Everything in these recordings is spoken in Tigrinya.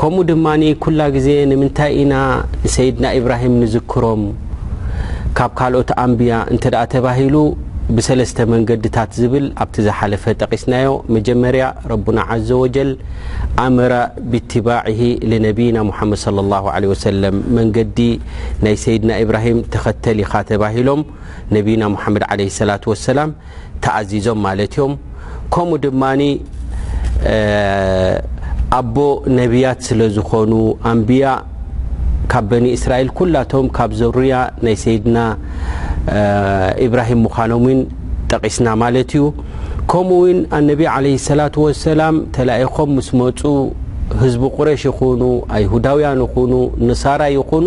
ከምኡ ድማ ኩላ ግዜ ንምንታይ ኢና ንሰይድና ኢብራሂም ንዝክሮም ካብ ካልኦት ኣንብያ እንተ ተባሂሉ ብሰለስተ መንገድታት ዝብል ኣብቲ ዝሓለፈ ጠቒስናዮ መጀመርያ ረቡና ዓዘ ወጀል ኣመረ ብትባዕሂ ልነብይና ሙሓመድ صለ ላሁ ለ ወሰለም መንገዲ ናይ ሰይድና ኢብራሂም ተኸተል ኢኻ ተባሂሎም ነብይና ሙሓመድ ዓለ ሰላት ወሰላም ተኣዚዞም ማለት እዮም ከምኡ ድማ ኣቦ ነቢያት ስለ ዝኾኑ ኣንብያ ካብ በኒ እስራኤል ኩላቶም ካብ ዘሩያ ናይ ሰይድና ኢብራሂም ምዃኖም ውን ጠቒስና ማለት እዩ ከምኡ ውን ኣነቢ ዓለ ሰላት ወሰላም ተላኢኾም ምስ መፁ ህዝቢ ቁረሽ ይኹኑ ኣይሁዳውያን ይኹኑ ንሳራ ይኹኑ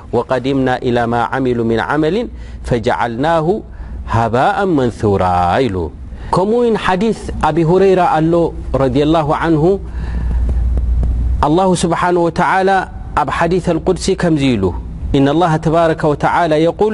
وقدمنا الى ما عملو من عمل فجعلناه هباء منثورالكم يث بيهرير ل راله نه الله سبانهوتلى ا ديث القدسي م ل ان الله بار وتلى يقول